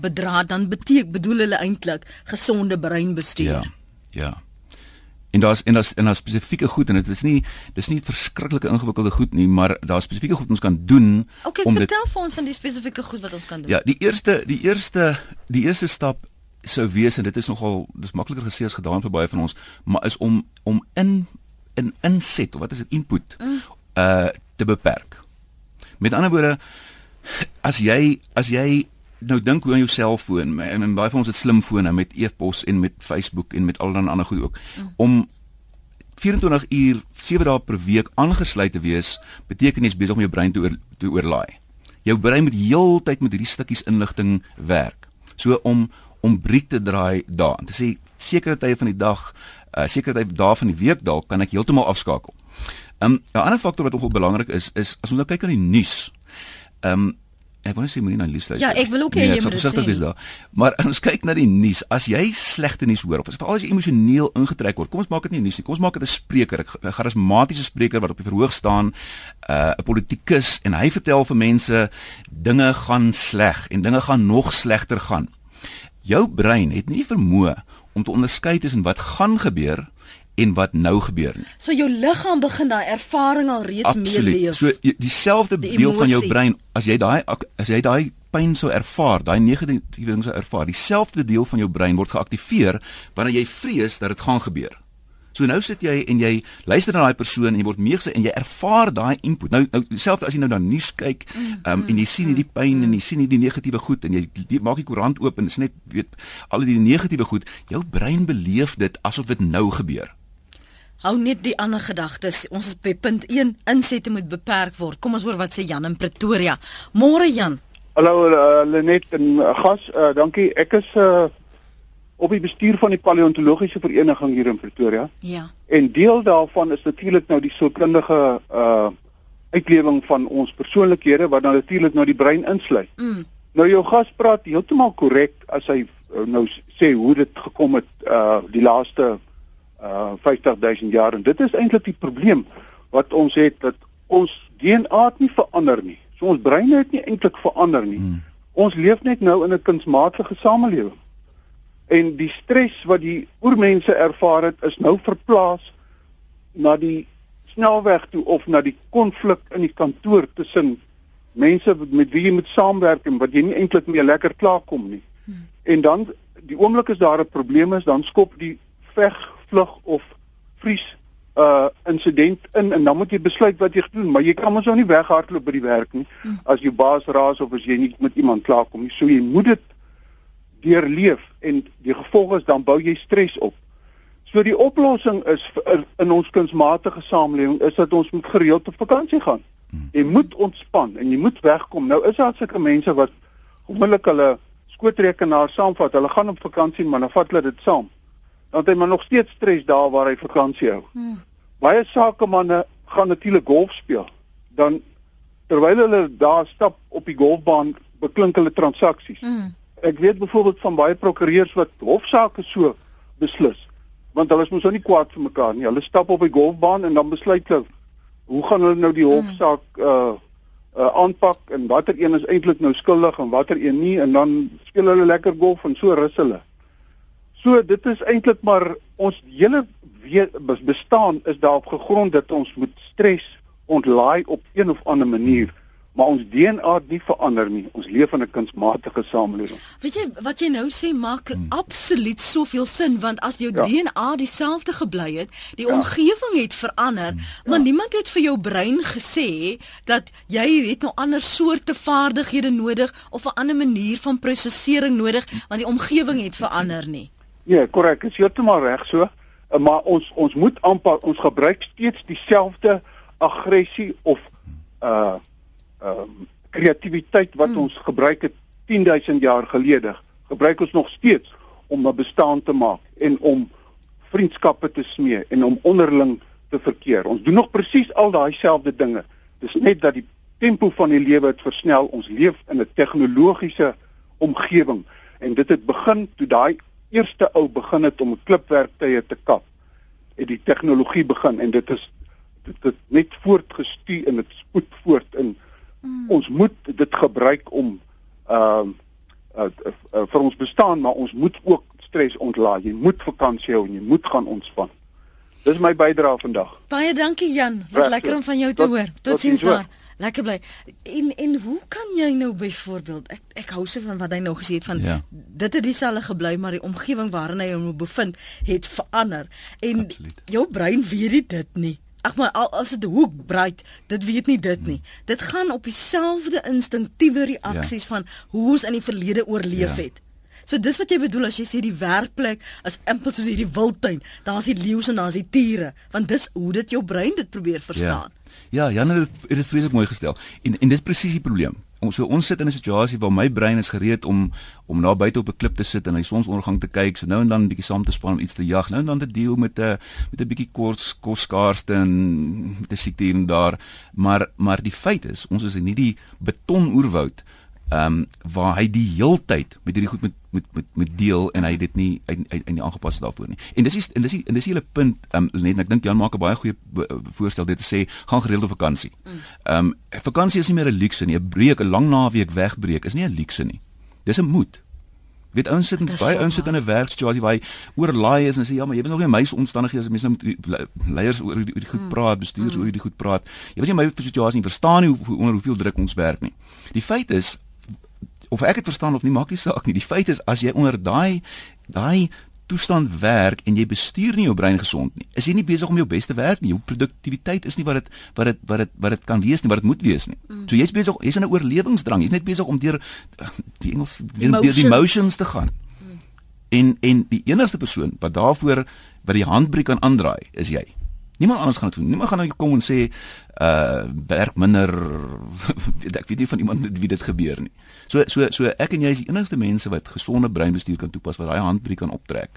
bedra dan beteken bedoel hulle eintlik gesonde breinbestuur. Ja. Ja en daar's en daar's en daar's spesifieke goed en dit is nie dis nie verskriklike ingewikkelde goed nie, maar daar's spesifieke goed ons kan doen okay, om dit vertel vir ons van die spesifieke goed wat ons kan doen. Ja, die eerste die eerste die eerste stap sou wees en dit is nogal dis makliker gesê as gedaan vir baie van ons, maar is om om in in inset of wat is dit input mm. uh te beperk. Met ander woorde as jy as jy nou dink hoe aan jou selfoon en, en baie van ons het slimfone met e-pos en met Facebook en met al dan ander goed ook mm. om 24 uur 7 dae per week aangesluit te wees beteken jy's besig om jou brein te oor, te oorlaai. Jou brein moet heeltyd met hierdie stukkies inligting werk. So om om briek te draai daar. Dit sê sekere tye van die dag, uh, sekere tye dae van die week dalk kan ek heeltemal afskakel. Um, 'n ander faktor wat ook belangrik is is as ons nou kyk na die nuus. Ehm um, Ek wou net sê moenie na nuus luister. Ja, ek wil ook hê nee, jy moet dit sê. Maar as ons kyk na die nuus, as jy slegte nuus hoor of as veral as jy emosioneel ingetrek word, kom ons maak dit nie nuus nie. Kom ons maak dit 'n spreker, 'n charismatiese spreker wat op die verhoog staan, uh, 'n uh, politikus en hy vertel vir mense dinge gaan sleg en dinge gaan nog slegter gaan. Jou brein het nie vermoë om te onderskei tussen wat gaan gebeur en wat nou gebeur nie. So jou liggaam begin daai ervaring al reeds meeleef. So dieselfde die deel van jou brein as jy daai as jy daai pyn sou ervaar, daai negatiewe ding sou ervaar, dieselfde deel van jou brein word geaktiveer wanneer jy vrees dat dit gaan gebeur. So nou sit jy en jy luister na daai persoon en jy word meegse en jy ervaar daai input. Nou nou dieselfde as jy nou na nuus kyk, ehm um, en jy sien hierdie pyn en jy sien hierdie negatiewe goed en jy die, maak die koerant oop en dit is net weet al die negatiewe goed, jou brein beleef dit asof dit nou gebeur. Hou net die ander gedagtes. Ons is by punt 1 insette moet beperk word. Kom ons hoor wat sê Jan in Pretoria. Môre Jan. Hallo uh, Lenet en uh, gas, uh, dankie. Ek is uh, op die bestuur van die paleontologiese vereniging hier in Pretoria. Ja. En deel daarvan is natuurlik nou die soortkundige uh uitlewing van ons persoonlikhede wat dan natuurlik nou die brein insluit. Mm. Nou jou gas praat heeltemal korrek as hy uh, nou sê hoe dit gekom het uh die laaste uh 50000 jaar en dit is eintlik die probleem wat ons het dat ons DNA het nie verander nie. So ons breine het nie eintlik verander nie. Hmm. Ons leef net nou in 'n kunsmatige samelewing. En die stres wat die oormense ervaar het is nou verplaas na die snelweg toe of na die konflik in die kantoor tussen mense met wie jy moet saamwerk en wat jy nie eintlik meer lekker klaarkom nie. Hmm. En dan die oomblik as daar 'n probleem is, dan skop die veg vlug of vries uh insident in en dan moet jy besluit wat jy doen. Maar jy kan mos nou nie weghardloop by die werk nie. Hmm. as jou baas raas of as jy nie met iemand klaarkom nie. So jy moet dit deurleef en die gevolg is dan bou jy stres op. So die oplossing is in ons kunsmatige samelewing is dat ons moet gereeld op vakansie gaan. Hmm. jy moet ontspan en jy moet wegkom. Nou is daar sulke mense wat onmiddellik hulle skootrekenaar saamvat. Hulle gaan op vakansie maar dan vat hulle dit saam dan het hy maar nog steeds stres daar waar hy vakansie hou. Hmm. Baie sakemanne gaan natuurlik golf speel. Dan terwyl hulle daar stap op die golfbaan, beklink hulle transaksies. Hmm. Ek weet byvoorbeeld van baie prokureurs wat hofsaake so beslis, want hulle is mos nou nie kwaad vir mekaar nie. Hulle stap op die golfbaan en dan besluit hulle hoe gaan hulle nou die hmm. hofsaak uh uh aanpak en watter een is eintlik nou skuldig en watter een nie en dan speel hulle lekker golf en so rus hulle. So dit is eintlik maar ons hele bestaan is daarop gegrond dat ons moet stres ontlaai op een of ander manier maar ons DNA het nie verander nie. Ons leef in 'n kunsmatige samelewing. Weet jy wat jy nou sê maak hmm. absoluut soveel sin want as jou ja. DNA dieselfde gebly het, die ja. omgewing het verander, hmm. maar ja. niemand het vir jou brein gesê dat jy het nou ander soorte vaardighede nodig of 'n ander manier van prosesering nodig want die omgewing het verander nie. Ja, korrek, is heeltemal reg so. Eh, maar ons ons moet aanpak ons gebruik steeds dieselfde aggressie of uh ehm uh, kreatiwiteit wat hmm. ons gebruik het 10000 jaar gelede. Gebruik ons nog steeds om 'n bestaan te maak en om vriendskappe te smee en om onderling te verkeer. Ons doen nog presies al daai selfde dinge. Dis net dat die tempo van die lewe het versnel. Ons leef in 'n tegnologiese omgewing en dit het begin toe daai eerste ou begin het om klipwerktye te kap, het die tegnologie begin en dit is dit het net voortgestuur en dit spoed voort in hmm. ons moet dit gebruik om ehm uh, uh, uh, uh, vir ons bestaan maar ons moet ook stres ontlaai. Jy moet vakansie hou en jy moet gaan ontspan. Dis my bydrae vandag. Baie dankie Jan. Was lekker om van jou te tot, hoor. Totsiens tot daar. Lekker bly. En en hoe kan jy nou byvoorbeeld ek ek hou so van wat hy nou gesê het van Ja. dit het dieselfde gebly maar die omgewing waarin hy hom bevind het verander. En Absoluut. jou brein weet nie dit nie. Ag maar al, as dit hoek breed, dit weet nie dit nie. Dit gaan op dieselfde instinktiewe reaksies ja. van hoe ons in die verlede oorleef Ja. het. So dis wat jy bedoel as jy sê die werkplek is impel soos hierdie wildtuin, daar's die leeu's en daar's die tiere, want dis hoe dit jou brein dit probeer verstaan. Ja, ja Jan het het dit vreeslik mooi gestel. En en dis presies die probleem. Ons so ons sit in 'n situasie waar my brein is gereed om om na buite op 'n klip te sit en die sonsondergang te kyk, so nou en dan 'n bietjie saam te span om iets te jag, nou en dan te deel met 'n met 'n bietjie kos koskaarste en met 'n siekte hier en daar. Maar maar die feit is, ons is in hierdie betonoerwoud ehm um, waar hy die heeltyd met hierdie goed met met met met deel en hy dit nie hy, hy, hy nie aangepas is daarvoor nie. En dis die, en dis die, en dis die hele punt ehm um, net ek dink Jan maak 'n baie goeie be- voorstel dit te sê gaan gereeld op vakansie. Ehm um, vakansie is nie meer 'n luukse nie. 'n Breek, 'n lang naweek wegbreek is nie 'n luukse nie. Dis 'n moet. Weet ouens sit Dis baie ouens sit in 'n werksituasie waar hy oorlaai is en sê ja, maar jy weet nog nie my omstandighede as mense le- leiers oor die, die goed praat, bestuurders oor die goed praat. Jy weet nie my situasie nie, verstaan nie hoe onder hoeveel druk ons werk nie. Die feit is of ek dit verstaan of nie maak nie saak nie. Die feit is as jy onder daai daai toestand werk en jy bestuur nie jou brein gesond nie. Is jy nie besig om jou beste werk nie. Jou produktiwiteit is nie wat dit wat dit wat dit wat dit kan wees nie, wat dit moet wees nie. Mm. So jy's besig jy's in 'n oorlewingsdrang. Jy's net besig om deur die Engels deur die Emotions. emotions te gaan. En en die enigste persoon wat daarvoor wat die handbriek kan aandraai is jy. Niemand anders gaan dit doen. Niemand gaan nou kom en sê uh werk minder ek weet nie van iemand wie dit gebeur nie. So so so ek en jy is die enigste mense wat gesonde breinbestuur kan toepas wat daai handbriek kan optrek.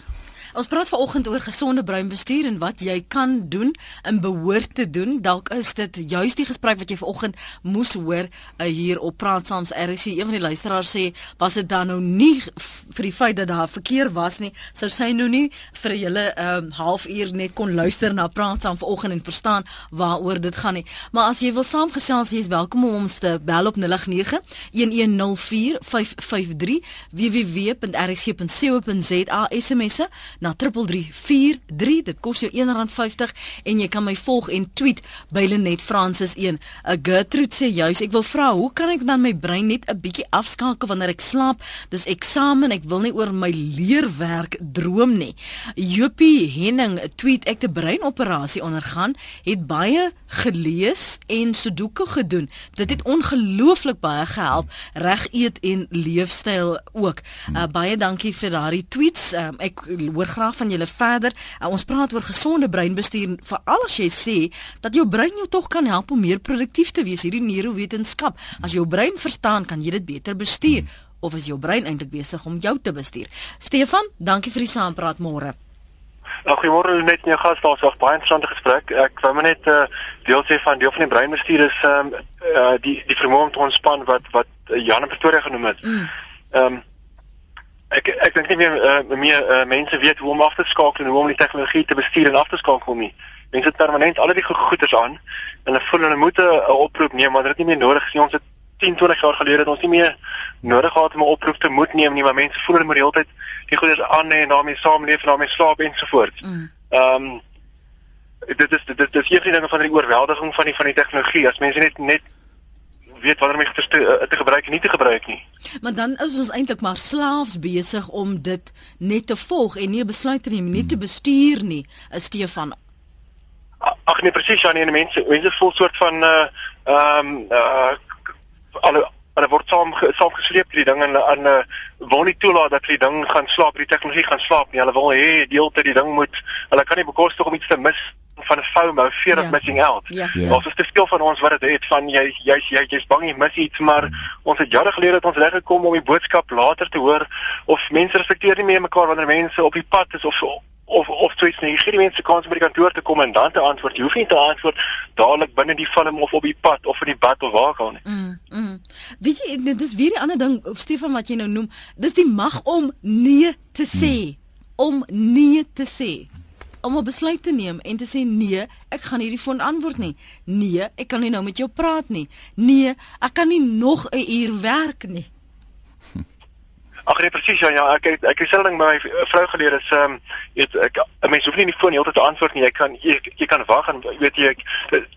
Ons praat vanoggend oor gesonde breinbestuur en wat jy kan doen en behoort te doen. Dalk is dit juis die gesprek wat jy vanoggend moes hoor uh, hier op Praat Saams RC. Een van die luisteraars sê, was dit dan nou nie vir die feit dat daar verkeer was nie, sou sy nou nie vir 'n hele um, halfuur net kon luister na Praat Saam vanoggend en verstaan waaroor dit gaan nie. Maar as jy wil saamgesels, jy is welkom om ons te bel op 09 1104 553 www.rxg.co.za SMS'e na 3343 dit kos jou R1.50 en jy kan my volg en tweet by Lenet Francis 1 'n Gertrude sê juis ek wil vra hoe kan ek dan my brein net 'n bietjie afskakel wanneer ek slaap? Dis eksamen ek wil nie oor my leerwerk droom nie. Jopie Henning tweet ek 'n breinoperasie ondergaan het baie gelees en sudoku gedoen. Dit het ongelooflik baie gehelp reg eet en leefstyl ook. Uh, baie dankie vir daardie tweets. Um, ek hoor graag van julle verder. Uh, ons praat oor gesonde breinbestuur veral as jy sê dat jou brein jou tog kan help om meer produktief te wees hierdie neurowetenskap. As jou brein verstaan kan jy dit beter bestuur of is jou brein eintlik besig om jou te bestuur? Stefan dankie vir die saampraat môre. Nou, goeiemôre net jou gas daar so 'n baie interessante gesprek. Ek wou maar net uh, deel sê van deel van die breinbestuur is ehm um, uh, die die vermoë om te ontspan wat wat Jan in Pretoria genoem het. Ehm um, ek ek dink nie meer uh, meer uh, mense weet hoe om af te skakel en hoe om die tegnologie te bestuur en af te skakel nie. Mense het permanent al die go- goeders aan en hulle voel hulle moet 'n oproep neem maar dit is nie meer nodig nie. Ons het 10, 20 jaar gelede het ons nie meer nodig gehad om 'n oproep te moet neem nie, maar mense voel hulle moet die hele tyd die goeders aan hê en daarmee saamleef en daarmee slaap ensovoorts. Mm. Ehm um, dit is dit is dit is een van die dinge van die oorweldiging van die van die tegnologie. As mense net net weet wanneer om die goeders te, eh, te gebruik en nie te gebruik nie. Maar dan is ons eintlik maar slaafs besig om dit net te volg en nie 'n besluit te neem, nie te bestuur nie. Stefan Ag nee presies ja nee en mense mense voel soort van uh ehm um, uh alle hulle word saam saamgesleep die ding en en uh, wil nie toelaat dat die ding gaan slaap, die tegnologie gaan slaap nie. Hulle wil hê die hele tyd die ding moet hulle kan nie bekostig om iets te mis van 'n FOMO, fear Ja. of missing out. Ja. Ja. Ons is te veel van ons wat dit het van jy jy's jy, jy's bang jy mis iets, maar ons het jare gelede het ons reg gekom om die boodskap later te hoor of mense respekteer nie meer mekaar wanneer mense op die pad is of so of of so iets nie. Jy gee die mense kans om by die kantoor te kom en dan te antwoord. Jy hoef nie te antwoord dadelik binne die film of op die pad of in die bad of waar gaan nie. Mm, mm. Weet jy dit is weer die ander ding of Stefan wat jy nou noem, dis die mag om nee te sê. Om nee te sê. Om 'n besluit te neem en te sê nee, ek gaan hierdie foon antwoord nie. Nee, ek kan nie nou met jou praat nie. Nee, ek kan nie nog 'n uur werk nie. Ag nee presies ja, ja ek het ek het selfding by my vrou geleer is ehm um, weet ek 'n mens hoef nie die foon heeltyd te antwoord nie. Jy kan jy, jy kan wag en weet jy ek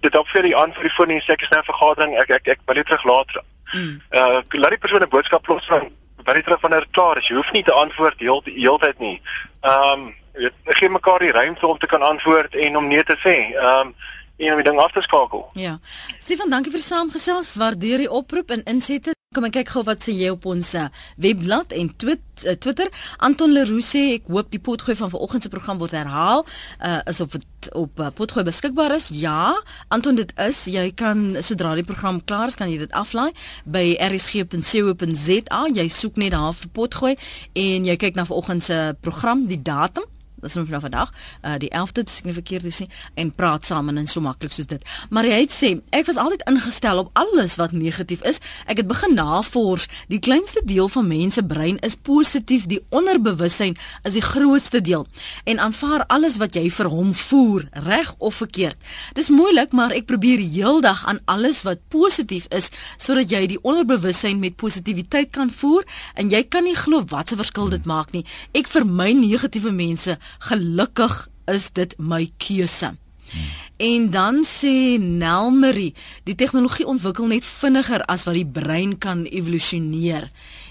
dit op vir die antwoord die foon en sê ek is nou 'n vergadering. Ek ek ek wil net terug later. Mm. Uh laat die persoon 'n boodskap los van wat jy terug wanneer dit klaar is. Jy hoef nie te antwoord heel heeltyd nie. Ehm um, weet gee mekaar die ruimte om te kan antwoord en om nee te sê. Ehm um, en om die ding af te skakel. Ja. Stefan, dankie vir die saamgesels. Waardeer die oproep en insette. Kom en kyk gou wat sê jy op ons uh, webblad en twit, uh, Twitter. Anton Leroux sê ek hoop die potgooi van vanoggend se program word herhaal. Uh is of dit op uh, potgooi beskikbaar is. Ja, Anton dit is. Jy kan sodra die program klaar is, kan jy dit aflaai by rsg.co.za. Jy soek net daar vir potgooi en jy kyk na vanoggend se program, die datum dis nou vandag uh, die 11de dis nie verkeerd is nie en praat saam en so maklik soos dit. Maar hy het sê ek was altyd ingestel op alles wat negatief is. Ek het begin navors. Die kleinste deel van mense brein is positief. Die onderbewussyn is die grootste deel. En aanvaar alles wat jy vir hom voer reg of verkeerd. Dis moeilik maar ek probeer heeldag aan alles wat positief is sodat jy die onderbewussyn met positiwiteit kan voer. En jy kan nie glo wat se verskil dit maak nie. Ek vermy negatiewe mense gelukkig is dit my keuse. En dan sê Nelmarie, die tegnologie ontwikkel net vinniger as wat die brein kan evolusioneer.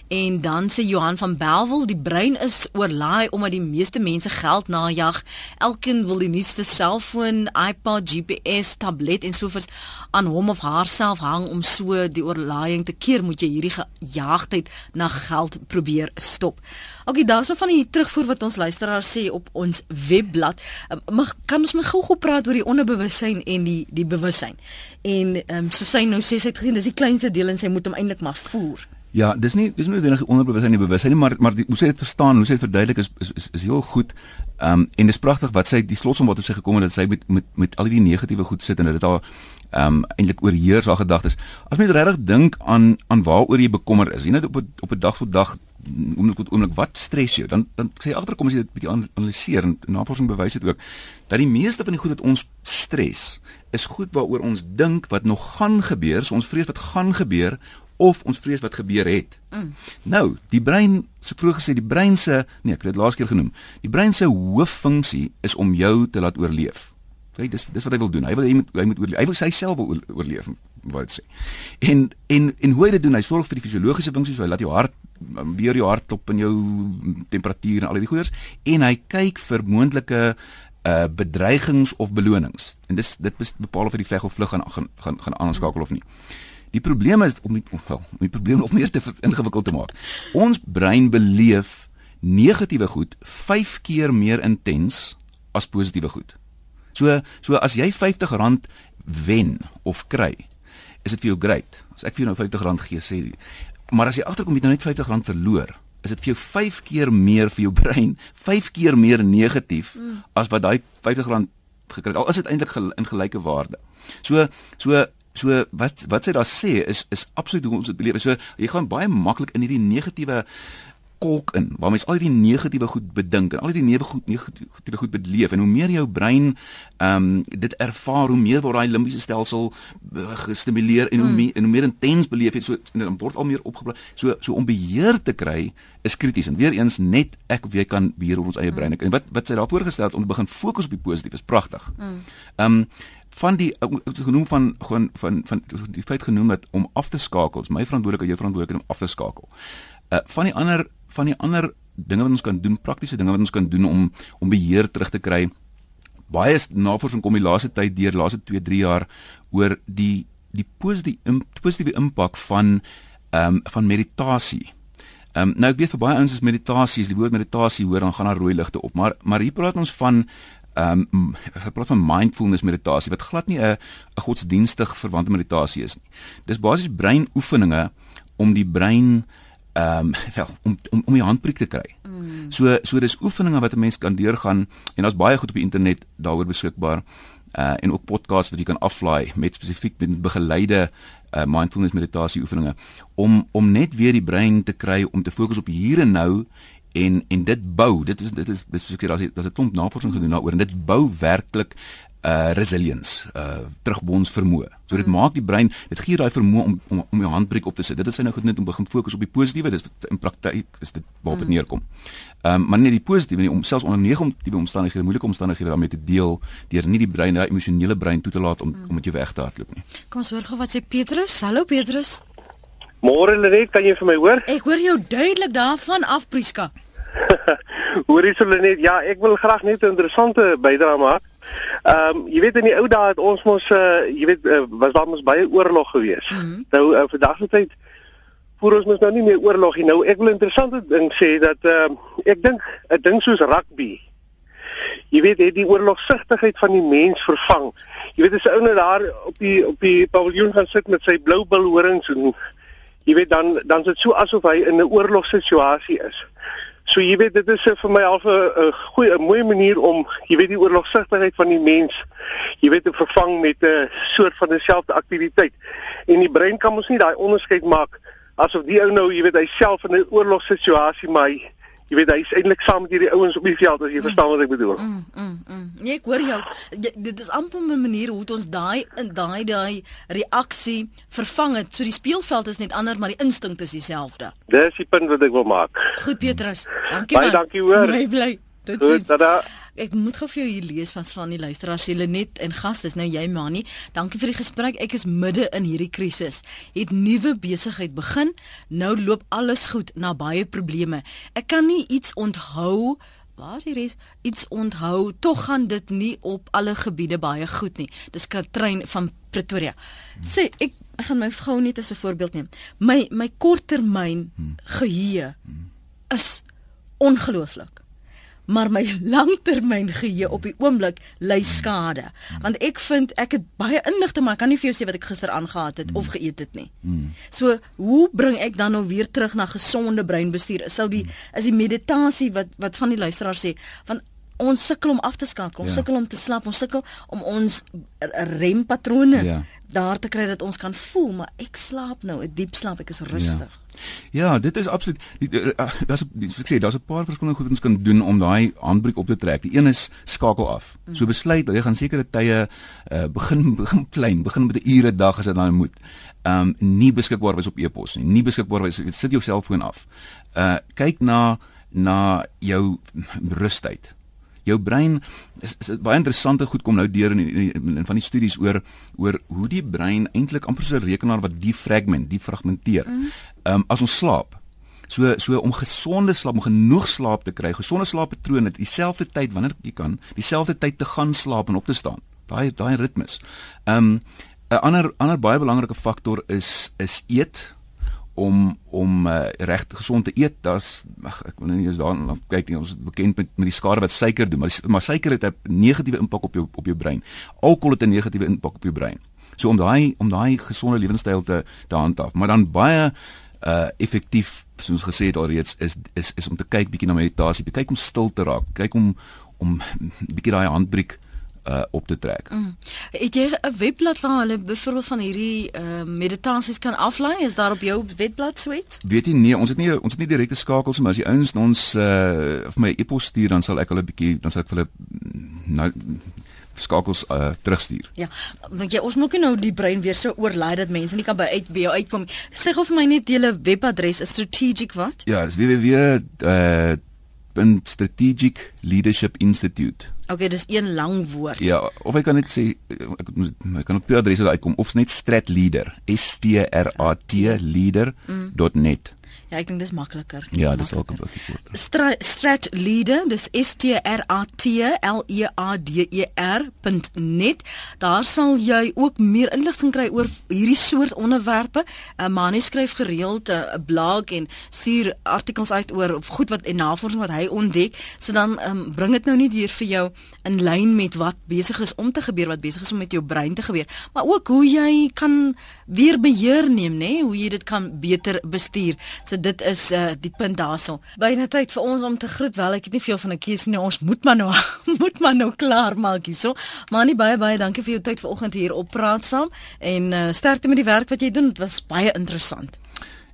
En dan sê Johan van Belwel, die brein is oorlaai omdat die meeste mense geld najag. Elkeen wil die nuutste selfoon, iPad, GPS, tablet en sovoorts aan hom of haarself hang om so die oorlaaiing te keer, moet jy hierdie gejaagdheid na geld probeer stop. Okay, daarso van die terugvoer wat ons luisteraars sê op ons webblad. Um, mag kan ons my gou-gou praat oor die onderbewussyn en die die bewussyn. En ehm um, so sy nou sê sy het gesien dis die kleinste deel en sy moet hom eintlik maar voer. Ja, dis nie dis nie noodwendig onderbewussyn nie, bewussyn nie, maar maar die, hoe sy dit verstaan, hoe sy dit verduidelik is is is, is heel goed. Ehm um, en dis pragtig wat sy die slotsom wat sy gekom het dat sy met met met al die negatiewe goed sit en dit haar ehm um, eintlik oorheers haar gedagtes. As mens regtig dink aan aan waaroor jy bekommer is, jy net op 'n op 'n dag tot dag oomblik tot oomblik wat stres jou? Dan dan sê agterkom as jy dit bietjie analiseer en navorsing bewys dit ook dat die meeste van die goed wat ons stres is goed waaroor ons dink wat nog gaan gebeur, so ons vrees wat gaan gebeur of ons vrees wat gebeur het. Mm. Nou, die brein, so vroeg gesê, die brein se, nee, ek het dit laas keer genoem. Die brein se hooffunksie is om jou te laat oorleef. Okay, dis dis wat hy wil doen. Hy wil hy moet hy moet oorleef. Hy wil sy self oorleef, wat sê. En en en hoe hy dit doen, hy sorg vir die fisiologiese funksies, so hy laat jou hart weer jou hart klop en jou temperatuur en al die goeders en hy kyk vir moontlike uh bedreigings of belonings. En dis dit bepaal of die veg of vlug gaan gaan gaan gaan aanskakel of nie. Die probleem is om nie wel, om die probleem nog meer te ingewikkeld te maak. Ons brein beleef negatiewe goed 5 keer meer intens as positiewe goed. So so as jy R50 wen of kry, is dit vir jou great. As ek vir jou nou R50 gee sê maar as jy agterkom jy nou net R50 verloor, is dit vir jou 5 keer meer vir jou brein, 5 keer meer negatief mm. as wat daai R50 gekry het. Al is dit eintlik in gelyke waarde. So so So wat wat sy daar sê is is absoluut hoe ons dit beleef. So jy gaan baie maklik in hierdie negatiewe kolk in waar mens al die negatiewe goed bedink en al die negatiewe goed negatiewe goed beleef en hoe meer jou brein ehm um, dit ervaar hoe meer word daai limbiese stelsel uh, gestimuleer en hoe hmm. meer en hoe meer intens beleef jy so en dan word al meer opgeblaas so so om beheer te kry is krities en weer eens net ek of jy kan beheer oor ons eie brein mm. en wat wat sy daar voorgestel het om te begin fokus op die positief is pragtig hmm. ehm mm. um, van die genoem van gewoon van van die feit genoem dat om af te skakel, is my verantwoordelikheid, jou verantwoordelikheid om af te skakel. Uh van die ander van die ander dinge wat ons kan doen, praktiese dinge wat ons kan doen om om beheer terug te kry. Baie navorsing kom die laaste tyd deur, laaste 2, 3 jaar oor die die positiewe positiewe impak van ehm um, van meditasie. Ehm um, nou ek weet vir baie ouens is meditasie, as die woord meditasie hoor dan gaan daar rooi ligte op, maar maar hier praat ons van ehm um, praat van mindfulness meditasie wat glad nie 'n 'n godsdienstig verwante meditasie is nie. Dis basies breinoefeninge om die brein ehm um, wel om om om die handprik te kry. Mm. So so dis oefeninge wat 'n mens kan deurgaan en daar's baie goed op die internet daaroor beskikbaar. Uh en ook podcasts wat jy kan aflaai met spesifiek met begeleide uh mindfulness meditasie oefeninge om om net weer die brein te kry om te fokus op hier en nou en en dit bou dit is dit is soos ek sê daar's daar's 'n klomp navorsing gedoen daaroor en dit bou werklik uh resilience, uh terugbons vermoë. So dit mm. maak die brein, dit gee daai vermoë om om om jou handbreek op te sit. Dit is nou goed net om begin fokus op die positiewe. Dis in praktyk is dit waarop dit mm. neerkom. Ehm um, maar nie die positiewe nie om selfs onder negatiewe omstandighede, moeilike omstandighede daarmee te deel deur nie die brein, daai emosionele brein toe te laat om mm. om met jou weg te hardloop nie. Kom ons hoor gou wat sê Petrus. Hallo Petrus. Môre Lenet, kan jy vir my hoor? Ek hoor jou duidelik daarvan af Priska. Hoorie Lenet, ja, ek wil graag net 'n interessante bydrae maak. Ehm um, jy weet in die ou dae het ons mos uh, jy weet uh, was daar mos baie oorlog gewees. Mm -hmm. Nou uh, vandag se tyd voer ons mos nou nie meer oorlog nie. Nou ek wil 'n interessante ding sê dat ehm uh, ek dink 'n ding soos rugby Jy weet het die oorlogsigtigheid van die mens vervang. Jy weet as 'n ou nou daar op die op die paviljoen gaan sit met sy blou bilhorings en jy weet dan dan is dit so asof hy in 'n oorlogssituasie is. So jy weet dit is vir my al 'n goeie 'n mooi manier om jy weet die oorlogsigtigheid van die mens jy weet te vervang met 'n soort van dieselfde aktiwiteit. En die brein kan mos nie daai onderskeid maak asof die ou nou jy weet hy self in 'n oorlogssituasie maar hy, jy weet hy is eintlik saam met hierdie ouens op die veld as jy verstaan wat ek bedoel. Mm, mm, mm. Nee, ek hoor jou. Dit is amper 'n manier hoe ons daai in daai daai reaksie vervang het. So die speelveld is net anders, maar die instink is dieselfde. Dis die punt wat ek wil maak. Goed Petrus. Dankie man. Baie dankie hoor. Bly bly. Dit is Tada. Ek moet gou vir jou hier lees van van die luisteraars se Lenet en gas dis nou jy Mani. Dankie vir die gesprek. Ek is midde in hierdie krisis. Het nuwe besigheid begin. Nou loop alles goed na baie probleme. Ek kan nie iets onthou waar hier is iets onthou. Tog gaan dit nie op alle gebiede baie goed nie. Dis Katrein van Pretoria. Sê ek gaan my vrou net as 'n voorbeeld neem. My my korttermyn hmm. geheue is ongelooflik maar my langtermyn geheue op die oomblik ly skade. Want ek vind ek het baie inligting maar ek kan nie vir jou sê wat ek gister aangehaat het of geëet het nie. So, hoe bring ek dan nou weer terug na gesonde breinbestuur? Sou die is die meditasie wat wat van die luisteraars sê, want ons sukkel om af te skakel, ons ja. sukkel om te slaap, ons sukkel om ons rempatrone ja. Daar te kry dat ons kan voel, maar ek slaap nou, 'n diep slaap, ek is rustig. Ja. Ja, dit is absoluut daar's ek sê daar's 'n paar verskillende goed wat ons kan doen om daai handbreek op te trek. Die een is skakel af. Mm. So besluit jy gaan sekere tye uh, begin begin klein, begin met 'n ure dag as dit nou moet. Um nie beskikbaar wees op e-pos nie. Nie beskikbaar wees sit jou selfoon af. Uh kyk na na jou rustyd jou brein is, is baie interessante goed kom nou deur in, in, in, in van die studies oor oor hoe die brein eintlik amper so 'n rekenaar wat defragment, defragmenteer. Mm um, as ons slaap. So so om gesonde slaap, om genoeg slaap te kry, gesonde slaappatrone, dieselfde tyd wanneer jy kan, dieselfde tyd te gaan slaap en op te staan. Daai daai ritmes. Um 'n ander ander baie belangrike faktor is is eet om om uh, reg gesond te eet. Das ek wil nie eens daarna kyk nie. Ons is bekend met met die skade wat suiker doen, maar maar suiker het 'n negatiewe impak op jou op jou brein. Alkohol het 'n negatiewe impak op jou brein. So om daai om daai gesonde lewenstyl te te handhaaf, maar dan baie uh effektief soos gesê het alreeds is is is om te kyk bietjie na meditasie, kyk om stil te raak, kyk om om bietjie daai handbriek uh op te trek. Mm. Het jy 'n webblad waar hulle byvoorbeeld van hierdie uh meditasies kan aflaai? Is daar op jou webblad sweet? Weet jy nee, ons het nie ons het nie direkte skakels maar as die ouens ons uh of my e-pos stuur dan sal ek hulle bietjie dan sal ek hulle nou skakels uh, terugstuur. Ja, want jy ons moet nou die brein weer so oorlaai dat mense nie kan by uit by jou uitkom. Sê gou vir my net julle webadres, is strategic wat? Ja, dis www uh strategic leadership institute. Okay, dis een lang woord. Ja, of ek kan net sê ek moet ek kan op die adres uitkom of net stratleader, S T R A T leader.net. Mm. Ja, ek dink dis makliker. Ja, dis ook 'n bietjie kort. Strat, strat leader, dis S T R A T L E A D E R.net. Daar sal jy ook meer inligting kry oor hierdie soort onderwerpe. 'n uh, Manie skryf gereeld 'n uh, blog en stuur artikels uit oor goed wat en navorsing wat hy ontdek. So dan um, bring dit nou nie weer vir jou in lyn met wat besig is om te gebeur, wat besig is om met jou brein te gebeur, maar ook hoe jy kan weer beheer neem, nê, hoe jy dit kan beter bestuur. So dit is uh, die punt daarso. Byna tyd vir ons om te groet. Wel, ek het nie veel van 'n keuse nie. Ons moet maar nou moet maar nou klaar maak hierso. Maar nie baie baie dankie vir jou tyd vanoggend hier op praat saam en uh, sterkte met die werk wat jy doen. Dit was baie interessant.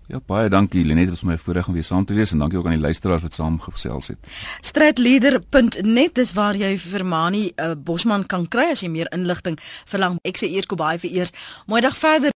Ja, baie dankie Lenet, was my voorreg om weer saam te wees en dankie ook aan die luisteraars wat saamgesels het. Strijdleader.net dis waar jy vir Mani uh, Bosman kan kry as jy meer inligting verlang. Ek sê eers Kobai vir eers. Mooi dag verder.